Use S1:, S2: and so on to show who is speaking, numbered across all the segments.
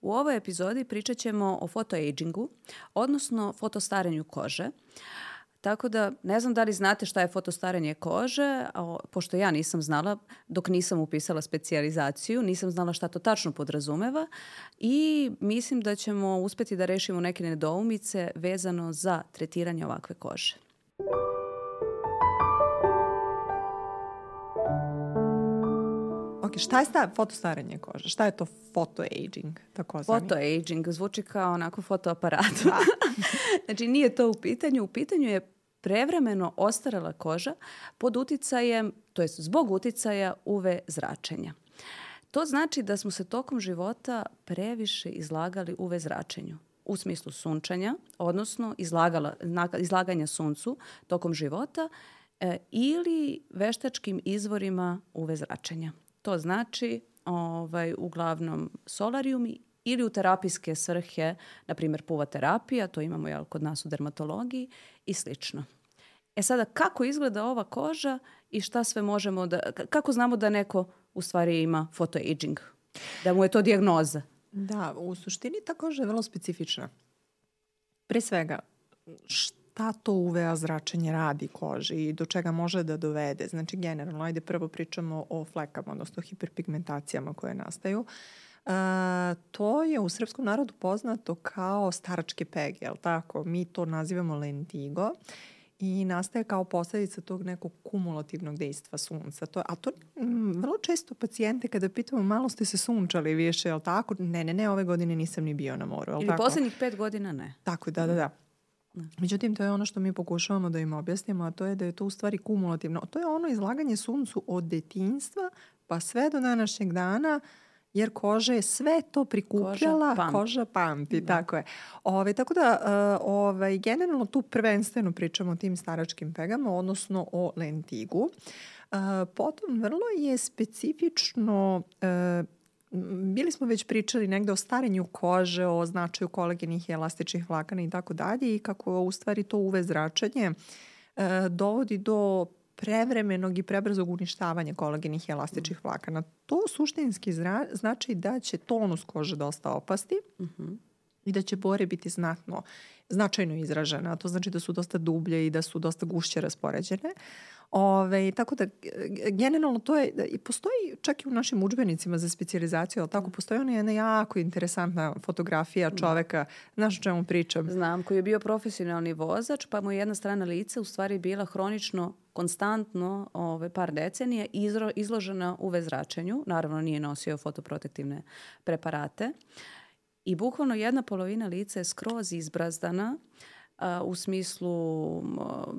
S1: U ovoj epizodi pričat ćemo o fotoagingu, odnosno fotostarenju kože. Tako da ne znam da li znate šta je fotostarenje kože, a, pošto ja nisam znala dok nisam upisala specijalizaciju, nisam znala šta to tačno podrazumeva i mislim da ćemo uspeti da rešimo neke nedoumice vezano za tretiranje ovakve kože.
S2: Ok, šta je sta, fotostarenje kože? Šta je to photoaging?
S1: Photoaging zvuči kao onako fotoaparat. Da. znači nije to u pitanju. U pitanju je prevremeno ostarala koža pod uticajem, to jest zbog uticaja UV zračenja. To znači da smo se tokom života previše izlagali UV zračenju u smislu sunčanja, odnosno izlagala, izlaganja suncu tokom života e, ili veštačkim izvorima UV zračenja. To znači ovaj, uglavnom solarijumi ili u terapijske svrhe, na primjer puva terapija, to imamo jel, kod nas u dermatologiji i slično. E sada, kako izgleda ova koža i šta sve možemo da, kako znamo da neko u stvari ima photoaging? Da mu je to dijagnoza?
S2: Da, u suštini ta koža je vrlo specifična. Pre svega, šta to UVA zračenje radi koži i do čega može da dovede. Znači, generalno, ajde prvo pričamo o flekama, odnosno hiperpigmentacijama koje nastaju. Uh, to je u srpskom narodu poznato kao staračke pege, jel tako? Mi to nazivamo lentigo i nastaje kao posledica tog nekog kumulativnog dejstva sunca. To, a to m, mm, vrlo često pacijente kada pitamo malo ste se sunčali više, jel tako? Ne, ne, ne, ove godine nisam ni bio na moru. Jel
S1: Ili
S2: tako?
S1: poslednjih pet godina ne.
S2: Tako, da, da, da. Međutim, to je ono što mi pokušavamo da im objasnimo, a to je da je to u stvari kumulativno. To je ono izlaganje suncu od detinstva pa sve do današnjeg dana, jer koža je sve to prikupljala, koža pamti, koža pamti da. tako je. Ove, tako da, uh, ovaj, generalno tu prvenstveno pričamo o tim staračkim pegama, odnosno o lentigu. Uh, potom, vrlo je specifično uh, bili smo već pričali negde o starenju kože, o značaju kolagenih i elastičnih vlakana i tako dalje i kako u stvari to uve zračenje e, dovodi do prevremenog i prebrzog uništavanja kolagenih i elastičnih mm. vlakana. To suštinski zra, znači da će tonus kože dosta opasti mm -hmm. i da će bore biti znatno, značajno izražena. To znači da su dosta dublje i da su dosta gušće raspoređene. Ove, tako da, generalno to je, i postoji čak i u našim učbenicima za specializaciju, ali tako, postoji ona jedna jako interesantna fotografija da. čoveka, znaš o čemu pričam?
S1: Znam, koji je bio profesionalni vozač, pa mu je jedna strana lica u stvari bila hronično konstantno ove, par decenije izro, izložena UV zračenju. Naravno nije nosio fotoprotektivne preparate. I bukvalno jedna polovina lica je skroz izbrazdana, u smislu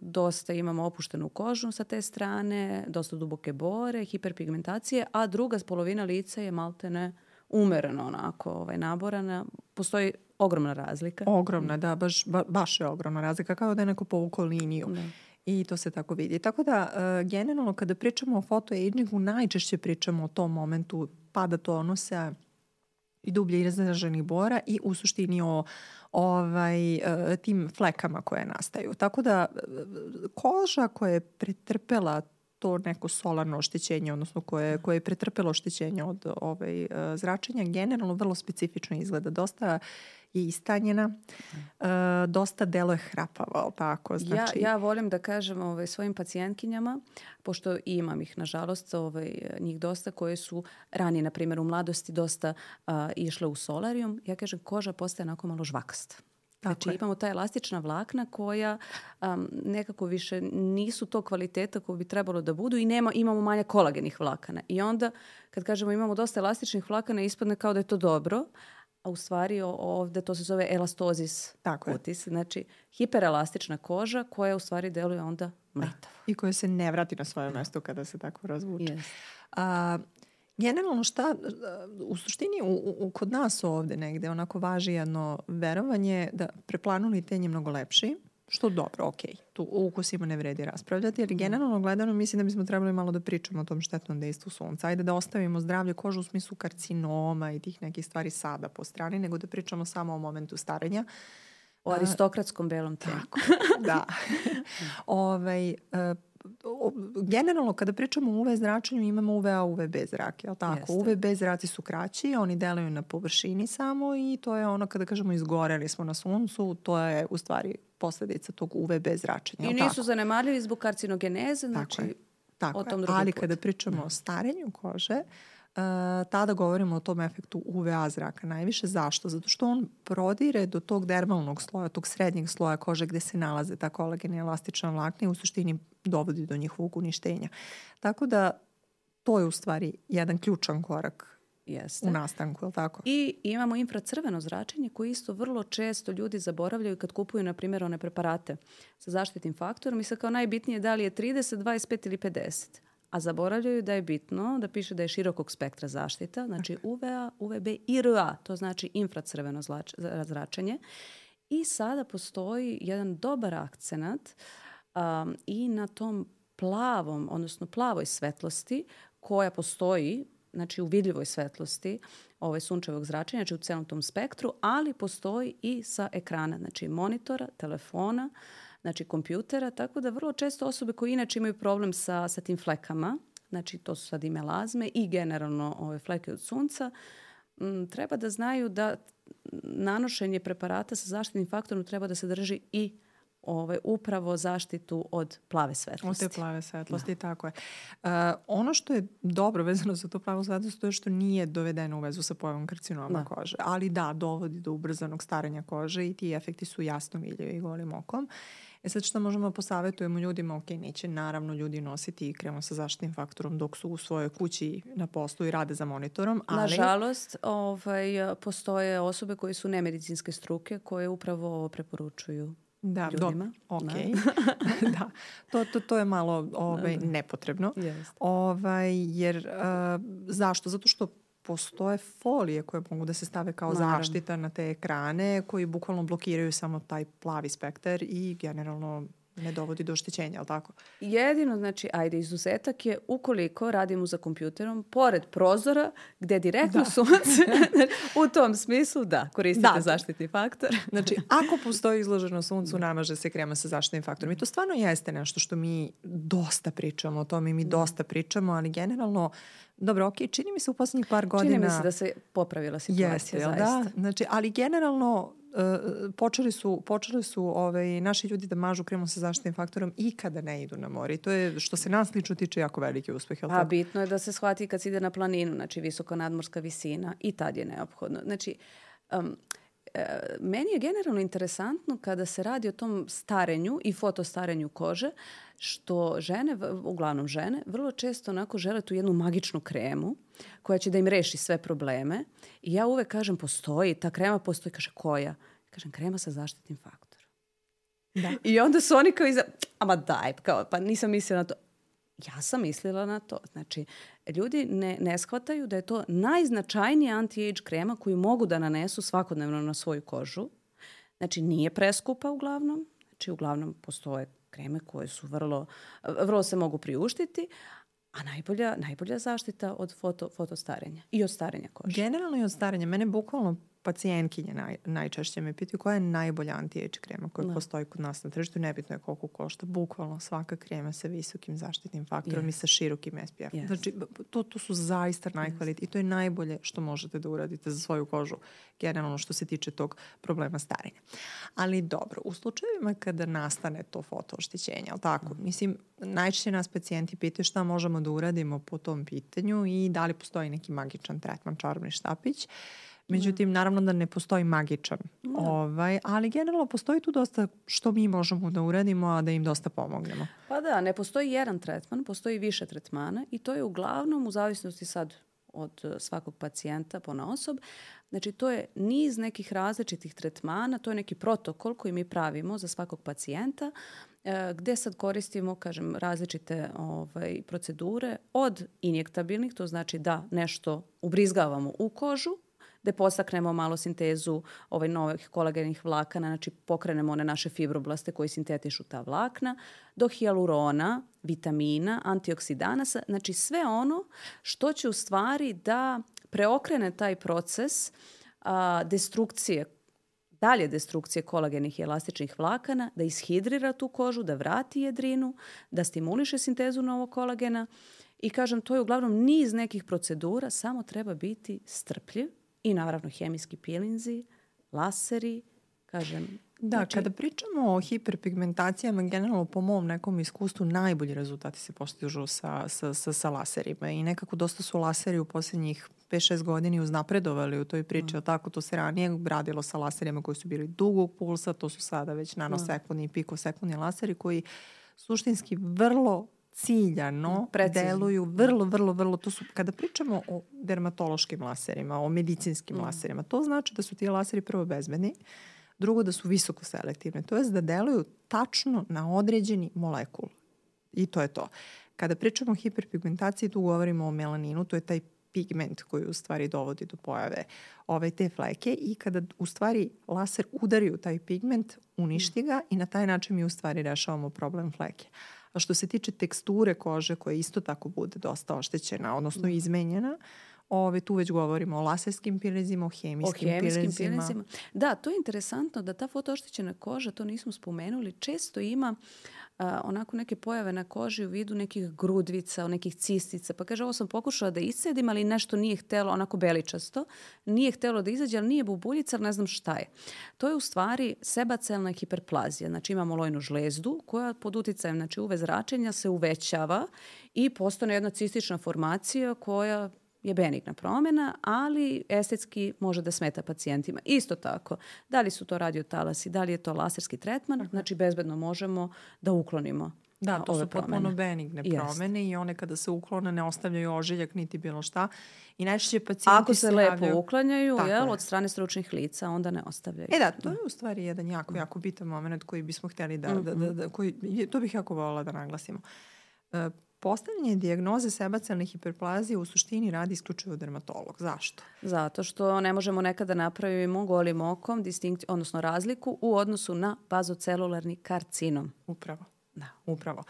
S1: dosta imamo opuštenu kožu sa te strane, dosta duboke bore, hiperpigmentacije, a druga polovina lica je maltene umereno onako ovaj, naborana. Postoji ogromna razlika.
S2: Ogromna, da, baš, ba, baš je ogromna razlika, kao da je neko povukao liniju. Da. I to se tako vidi. Tako da, uh, generalno, kada pričamo o fotoagingu, najčešće pričamo o tom momentu pada tonusa i dublje izraženih bora i u suštini o ovaj, e, tim flekama koje nastaju. Tako da koža koja je pretrpela to neko solarno oštećenje, odnosno koje, koje je pretrpelo oštećenje od ovaj, e, zračenja, generalno vrlo specifično izgleda. Dosta je istanjena, uh, dosta delo je hrapava, tako?
S1: Znači... Ja, ja volim da kažem ovaj, svojim pacijentkinjama, pošto imam ih, nažalost, ovaj, njih dosta koje su ranije, na primjer, u mladosti dosta uh, išle u solarijum, ja kažem koža postaje onako malo žvakasta. Znači je. imamo ta elastična vlakna koja um, nekako više nisu to kvaliteta koje bi trebalo da budu i nema, imamo manje kolagenih vlakana. I onda kad kažemo imamo dosta elastičnih vlakana ispadne kao da je to dobro, a u stvari ovde to se zove elastozis
S2: Tako
S1: kutis. Je. Znači, hiperelastična koža koja u stvari deluje onda mletavo.
S2: I koja se ne vrati na svoje mesto kada se tako razvuče. Yes. A, generalno šta, u suštini u, u, kod nas ovde negde onako važi jedno verovanje da preplanuli ten je mnogo lepši Što dobro, ok. Tu o ukusima ne vredi raspravljati, ali generalno gledano mislim da bismo trebali malo da pričamo o tom štetnom dejstvu sunca. Ajde da ostavimo zdravlje kožu u smislu karcinoma i tih nekih stvari sada po strani, nego da pričamo samo o momentu starenja.
S1: O aristokratskom belom
S2: tijelu. Tako, da. ovaj, generalno kada pričamo o UV zračenju imamo UVA, UVB zrake, jel tako? Jeste. UVB zraci su kraći, oni delaju na površini samo i to je ono kada kažemo izgoreli smo na suncu, to je u stvari posledica tog UVB zračenja.
S1: I nisu tako? zanemarljivi zbog karcinogeneze, znači tako je. Tako o tom
S2: je. Ali put. kada pričamo o da. starenju kože, uh, tada govorimo o tom efektu UVA zraka najviše. Zašto? Zato što on prodire do tog dermalnog sloja, tog srednjeg sloja kože gde se nalaze ta kolagena i elastična vlakna i u suštini dovodi do njihovog uništenja. Tako da to je u stvari jedan ključan korak Jeste. u nastanku, je li tako?
S1: I imamo infracrveno zračenje koje isto vrlo često ljudi zaboravljaju kad kupuju, na primjer, one preparate sa zaštitnim faktorom i sad kao najbitnije da li je 30, 25 ili 50 a zaboravljaju da je bitno da piše da je širokog spektra zaštita, znači UVA, UVB i RA, to znači infracrveno zračenje. I sada postoji jedan dobar akcenat um, i na tom plavom, odnosno plavoj svetlosti koja postoji znači u vidljivoj svetlosti ovaj sunčevog zračenja, znači u celom tom spektru, ali postoji i sa ekrana, znači monitora, telefona, znači kompjutera, tako da vrlo često osobe koje inače imaju problem sa, sa tim flekama, znači to su sad i melazme i generalno ove fleke od sunca, m, treba da znaju da nanošenje preparata sa zaštitnim faktorom treba da se drži i ovaj, upravo zaštitu od plave svetlosti.
S2: Od te plave svetlosti, da. tako je. Uh, ono što je dobro vezano za tu plavu svetlost to je što nije dovedeno u vezu sa pojavom karcinoma da. kože. Ali da, dovodi do ubrzanog starenja kože i ti efekti su jasno vidljivi golim okom. E sad što možemo da posavetujemo ljudima, ok, neće naravno ljudi nositi kremo sa zaštitnim faktorom dok su u svojoj kući na poslu i rade za monitorom, ali...
S1: Nažalost, ovaj, postoje osobe koje su nemedicinske struke koje upravo ovo preporučuju da, ljudima.
S2: Do, ok. Da. da. To, to, to je malo ovaj, da, da. nepotrebno. Yes. Ovaj, jer, uh, zašto? Zato što postoje folije koje mogu da se stave kao Naravno. zaštita na te ekrane koji bukvalno blokiraju samo taj plavi spektar i generalno ne dovodi do oštećenja, ali tako?
S1: Jedino, znači, ajde, izuzetak je ukoliko radimo za kompjuterom pored prozora gde je direktno da. sunce, u tom smislu da, koristite da. zaštitni faktor.
S2: znači, ako postoji izloženo suncu, namaže se krema sa zaštitnim faktorom. I to stvarno jeste nešto što mi dosta pričamo o tome i mi da. dosta pričamo, ali generalno Dobro, ok, čini mi se u poslednjih par godina...
S1: Čini mi se da se popravila situacija, Jeste, da? zaista.
S2: Da, znači, ali generalno uh, počeli su, počeli su ovaj, naši ljudi da mažu kremom sa zaštitnim faktorom i kada ne idu na more. I to je, što se nas lično tiče, jako veliki uspeh.
S1: Pa, bitno je da se shvati kad se ide na planinu, znači visoko nadmorska visina i tad je neophodno. Znači, um, meni je generalno interesantno kada se radi o tom starenju i fotostarenju kože, što žene, uglavnom žene, vrlo često onako žele tu jednu magičnu kremu koja će da im reši sve probleme. I ja uvek kažem, postoji, ta krema postoji, kaže koja? Kažem, krema sa zaštitnim faktorom. Da. I onda su oni kao iza, ama daj, kao, pa nisam mislila na to. Ja sam mislila na to. Znači, ljudi ne, ne shvataju da je to najznačajnija anti-age krema koju mogu da nanesu svakodnevno na svoju kožu. Znači, nije preskupa uglavnom. Znači, uglavnom postoje kreme koje su vrlo, vrlo se mogu priuštiti, a najbolja, najbolja zaštita od foto, fotostarenja i od starenja kože.
S2: Generalno i od starenja. Mene bukvalno pacijentkinje naj, najčešće me pitaju koja je najbolja anti-age krema koja da. postoji kod nas na tržištu. Nebitno je koliko košta. Bukvalno svaka krema sa visokim zaštitnim faktorom yes. i sa širokim SPF. Yes. Znači, to, to su zaista najkvalit yes. i to je najbolje što možete da uradite za svoju kožu generalno što se tiče tog problema starenja. Ali dobro, u slučajevima kada nastane to fotooštećenje, ali tako, mm. mislim, najčešće nas pacijenti pitaju šta možemo da uradimo po tom pitanju i da li postoji neki magičan tretman, čarobni štapić. Uh, Međutim, naravno da ne postoji magičan, da. ovaj, ali generalno postoji tu dosta što mi možemo da uradimo, a da im dosta pomognemo.
S1: Pa da, ne postoji jedan tretman, postoji više tretmana i to je uglavnom u zavisnosti sad od e, svakog pacijenta po osob. Znači, to je niz nekih različitih tretmana, to je neki protokol koji mi pravimo za svakog pacijenta, e, gde sad koristimo, kažem, različite ovaj, procedure od injektabilnih, to znači da nešto ubrizgavamo u kožu, da postaknemo malo sintezu ovaj novih kolagenih vlakana, znači pokrenemo one naše fibroblaste koji sintetišu ta vlakna, do hijalurona, vitamina, antioksidanasa, znači sve ono što će u stvari da preokrene taj proces a, destrukcije dalje destrukcije kolagenih i elastičnih vlakana, da ishidrira tu kožu, da vrati jedrinu, da stimuliše sintezu novog kolagena. I kažem, to je uglavnom niz nekih procedura, samo treba biti strpljiv i naravno hemijski pilinzi, laseri, kažem,
S2: Da, znači... kada pričamo o hiperpigmentacijama, generalno po mom nekom iskustvu, najbolji rezultati se postižu sa, sa, sa, sa laserima. I nekako dosta su laseri u poslednjih 5-6 godini uznapredovali u toj priči, mm. tako. To se ranije radilo sa laserima koji su bili dugog pulsa, to su sada već nanosekundni i pikosekundni laseri koji suštinski vrlo ciljano Precizno. deluju vrlo, vrlo, vrlo, to su, kada pričamo o dermatološkim laserima, o medicinskim mm. laserima, to znači da su ti laseri prvo bezbedni, drugo da su visoko selektivne, to je da deluju tačno na određeni molekul. I to je to. Kada pričamo o hiperpigmentaciji, tu govorimo o melaninu, to je taj pigment koji u stvari dovodi do pojave ove te fleke i kada u stvari laser udari u taj pigment, uništi ga i na taj način mi u stvari rešavamo problem fleke. A što se tiče teksture kože koja isto tako bude dosta oštećena, odnosno mm. izmenjena, Ove, tu već govorimo o laserskim pilezima, o hemijskim, o hemijskim pilezima. pilezima.
S1: Da, to je interesantno da ta fotooštećena koža, to nismo spomenuli, često ima a, onako neke pojave na koži u vidu nekih grudvica, nekih cistica. Pa kaže, ovo sam pokušala da iscedim, ali nešto nije htelo, onako beličasto, nije htelo da izađe, ali nije bubuljica, ali ne znam šta je. To je u stvari sebacelna hiperplazija. Znači imamo lojnu žlezdu koja pod uticajem znači, uve zračenja se uvećava i postane jedna cistična formacija koja je benigna promena, ali estetski može da smeta pacijentima. Isto tako, da li su to radiotalasi, da li je to laserski tretman, Aha. znači bezbedno možemo da uklonimo
S2: Da, to su potpuno benigne promene Jest. i one kada se uklone ne ostavljaju ožiljak niti bilo šta. I najčešće pacijenti
S1: Ako se, se lepo javljaju... uklanjaju jel, je. od strane stručnih lica, onda ne ostavljaju.
S2: E da, to da. je u stvari jedan jako, jako bitan moment koji bismo htjeli da, mm -hmm. da, da, da koji, to bih jako volila da naglasimo. Uh, Postavljanje dijagnoze sebacelne hiperplazije u suštini radi isključivo dermatolog. Zašto?
S1: Zato što ne možemo nekada napravimo golim okom distinkciju, odnosno razliku u odnosu na bazocelularni karcinom.
S2: Upravo. Da. Upravo.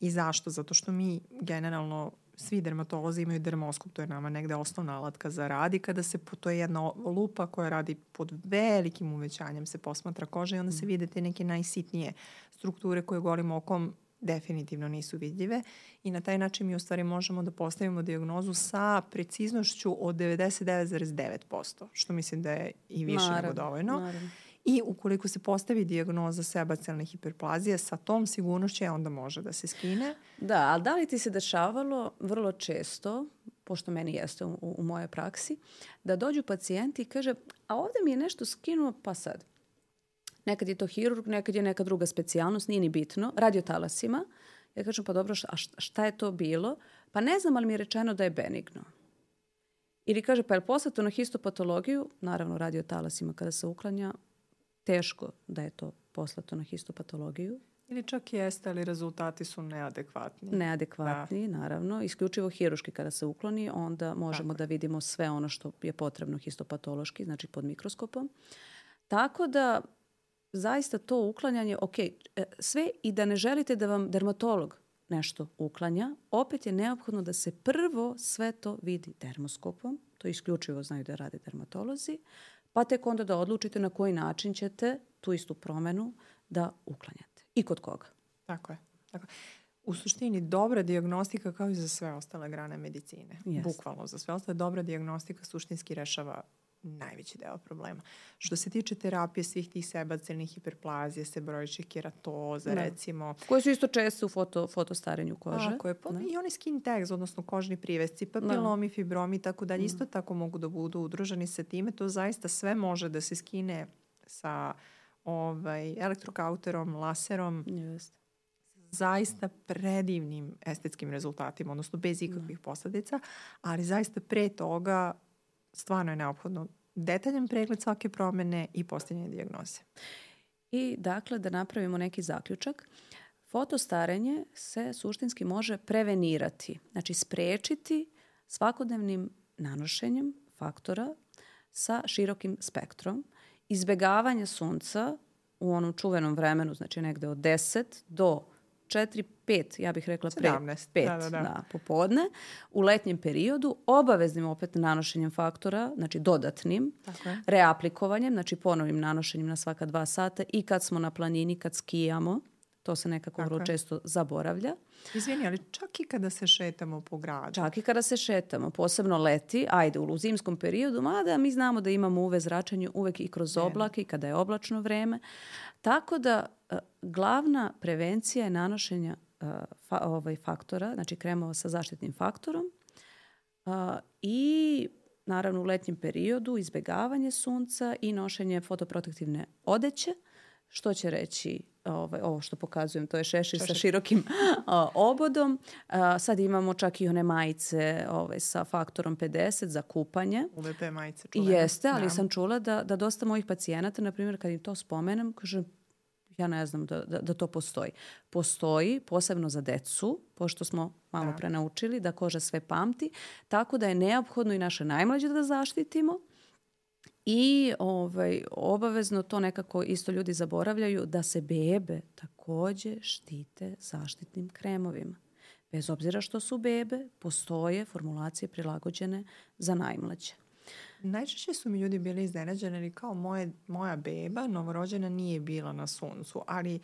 S2: I zašto? Zato što mi generalno svi dermatolozi imaju dermoskop, to je nama negde osnovna alatka za radi, kada se, to je jedna lupa koja radi pod velikim uvećanjem, se posmatra koža i onda se mm. vide te neke najsitnije strukture koje golim okom definitivno nisu vidljive i na taj način mi u stvari možemo da postavimo diagnozu sa preciznošću od 99,9%, što mislim da je i više naravno, nego dovoljno. Naravno. I ukoliko se postavi diagnoza sebacelne hiperplazije sa tom sigurnošću, onda može da se skine.
S1: Da, ali da li ti se dešavalo vrlo često, pošto meni jeste u, u mojoj praksi, da dođu pacijenti i kaže, a ovde mi je nešto skinuo, pa sad Nekad je to hirurg, nekad je neka druga specijalnost, nije ni bitno. Radio talasima. Ja kažem, pa dobro, a šta je to bilo? Pa ne znam, ali mi je rečeno da je benigno. Ili kaže, pa je poslato na histopatologiju? Naravno, radio talasima kada se uklanja, teško da je to poslato na histopatologiju.
S2: Ili čak jeste, ali rezultati su neadekvatni.
S1: Neadekvatni, da. naravno. Isključivo hiruški kada se ukloni, onda možemo Tako. da vidimo sve ono što je potrebno histopatološki, znači pod mikroskopom. Tako da zaista to uklanjanje, ok, e, sve i da ne želite da vam dermatolog nešto uklanja, opet je neophodno da se prvo sve to vidi dermoskopom, to isključivo znaju da rade dermatolozi, pa tek onda da odlučite na koji način ćete tu istu promenu da uklanjate. I kod koga.
S2: Tako je. Tako. U suštini, dobra diagnostika kao i za sve ostale grane medicine. Yes. Bukvalno, za sve ostale dobra diagnostika suštinski rešava najveći deo problema. Što se tiče terapije svih tih sebacelnih hiperplazija, sebrojičih keratoza, da. recimo.
S1: Koje su isto često u foto, fotostarenju kože.
S2: Tako je. Pa, da. I oni skin tags, odnosno kožni privesci, papilomi, da. fibromi i tako dalje, isto tako mogu da budu udruženi sa time. To zaista sve može da se skine sa ovaj, elektrokauterom, laserom.
S1: Jeste
S2: zaista predivnim estetskim rezultatima, odnosno bez ikakvih da. posledica, ali zaista pre toga stvarno je neophodno detaljan pregled svake promene i postavljanje diagnoze.
S1: I dakle, da napravimo neki zaključak, fotostarenje se suštinski može prevenirati, znači sprečiti svakodnevnim nanošenjem faktora sa širokim spektrom, izbegavanje sunca u onom čuvenom vremenu, znači negde od 10 do 4, 5, ja bih rekla pre
S2: 17,
S1: 5
S2: da, da, da.
S1: da, popodne, u letnjem periodu, obaveznim opet nanošenjem faktora, znači dodatnim,
S2: Tako je.
S1: reaplikovanjem, znači ponovim nanošenjem na svaka dva sata i kad smo na planini, kad skijamo, to se nekako
S2: Tako
S1: vrlo
S2: je.
S1: često zaboravlja.
S2: Izvini, ali čak i kada se šetamo po gradu.
S1: Čak i kada se šetamo, posebno leti, ajde u zimskom periodu, mada mi znamo da imamo UV zračenje uvek i kroz oblake i kada je oblačno vreme. Tako da e, glavna prevencija je nanošenja fa- ovaj faktora, znači kremova sa zaštitnim faktorom a, i naravno u letnjem periodu izbegavanje sunca i nošenje fotoprotektivne odeće, što će reći ovaj, ovo što pokazujem, to je šešir sa širokim a, obodom. A, sad imamo čak i one majice ovaj, sa faktorom 50 za kupanje.
S2: Uvete majice čuvene.
S1: Jeste, ali
S2: Da.
S1: sam čula da, da dosta mojih pacijenata, na primjer, kad im to spomenem, kaže, ja ne znam da, da, da to postoji. Postoji, posebno za decu, pošto smo malo
S2: Da.
S1: pre naučili da koža sve pamti, tako da je neophodno i naše najmlađe da zaštitimo i ovaj, obavezno to nekako isto ljudi zaboravljaju da se bebe takođe štite zaštitnim kremovima. Bez obzira što su bebe, postoje formulacije prilagođene za najmlađe.
S2: Najčešće su mi ljudi bili iznenađeni jer kao moje, moja beba novorođena nije bila na suncu, ali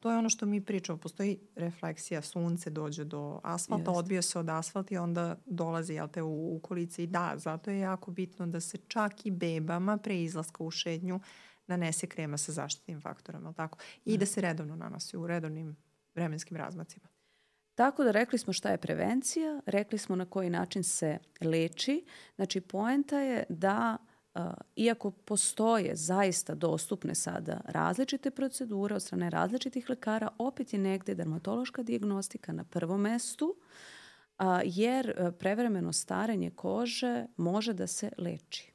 S2: to je ono što mi pričamo. Postoji refleksija, sunce dođe do asfalta,
S1: Jeste.
S2: odbije se od asfalta i onda dolazi jel te, u, u kolici. I da, zato je jako bitno da se čak i bebama pre izlaska u šednju nanese krema sa zaštitnim faktorom, jel tako? I da se redovno nanosi u redovnim vremenskim razmacima.
S1: Tako da rekli smo šta je prevencija, rekli smo na koji način se leči. Znači poenta je da iako postoje zaista dostupne sada različite procedure od strane različitih lekara, opet je negde dermatološka dijagnostika na prvom mestu, jer prevremeno starenje kože može da se leči.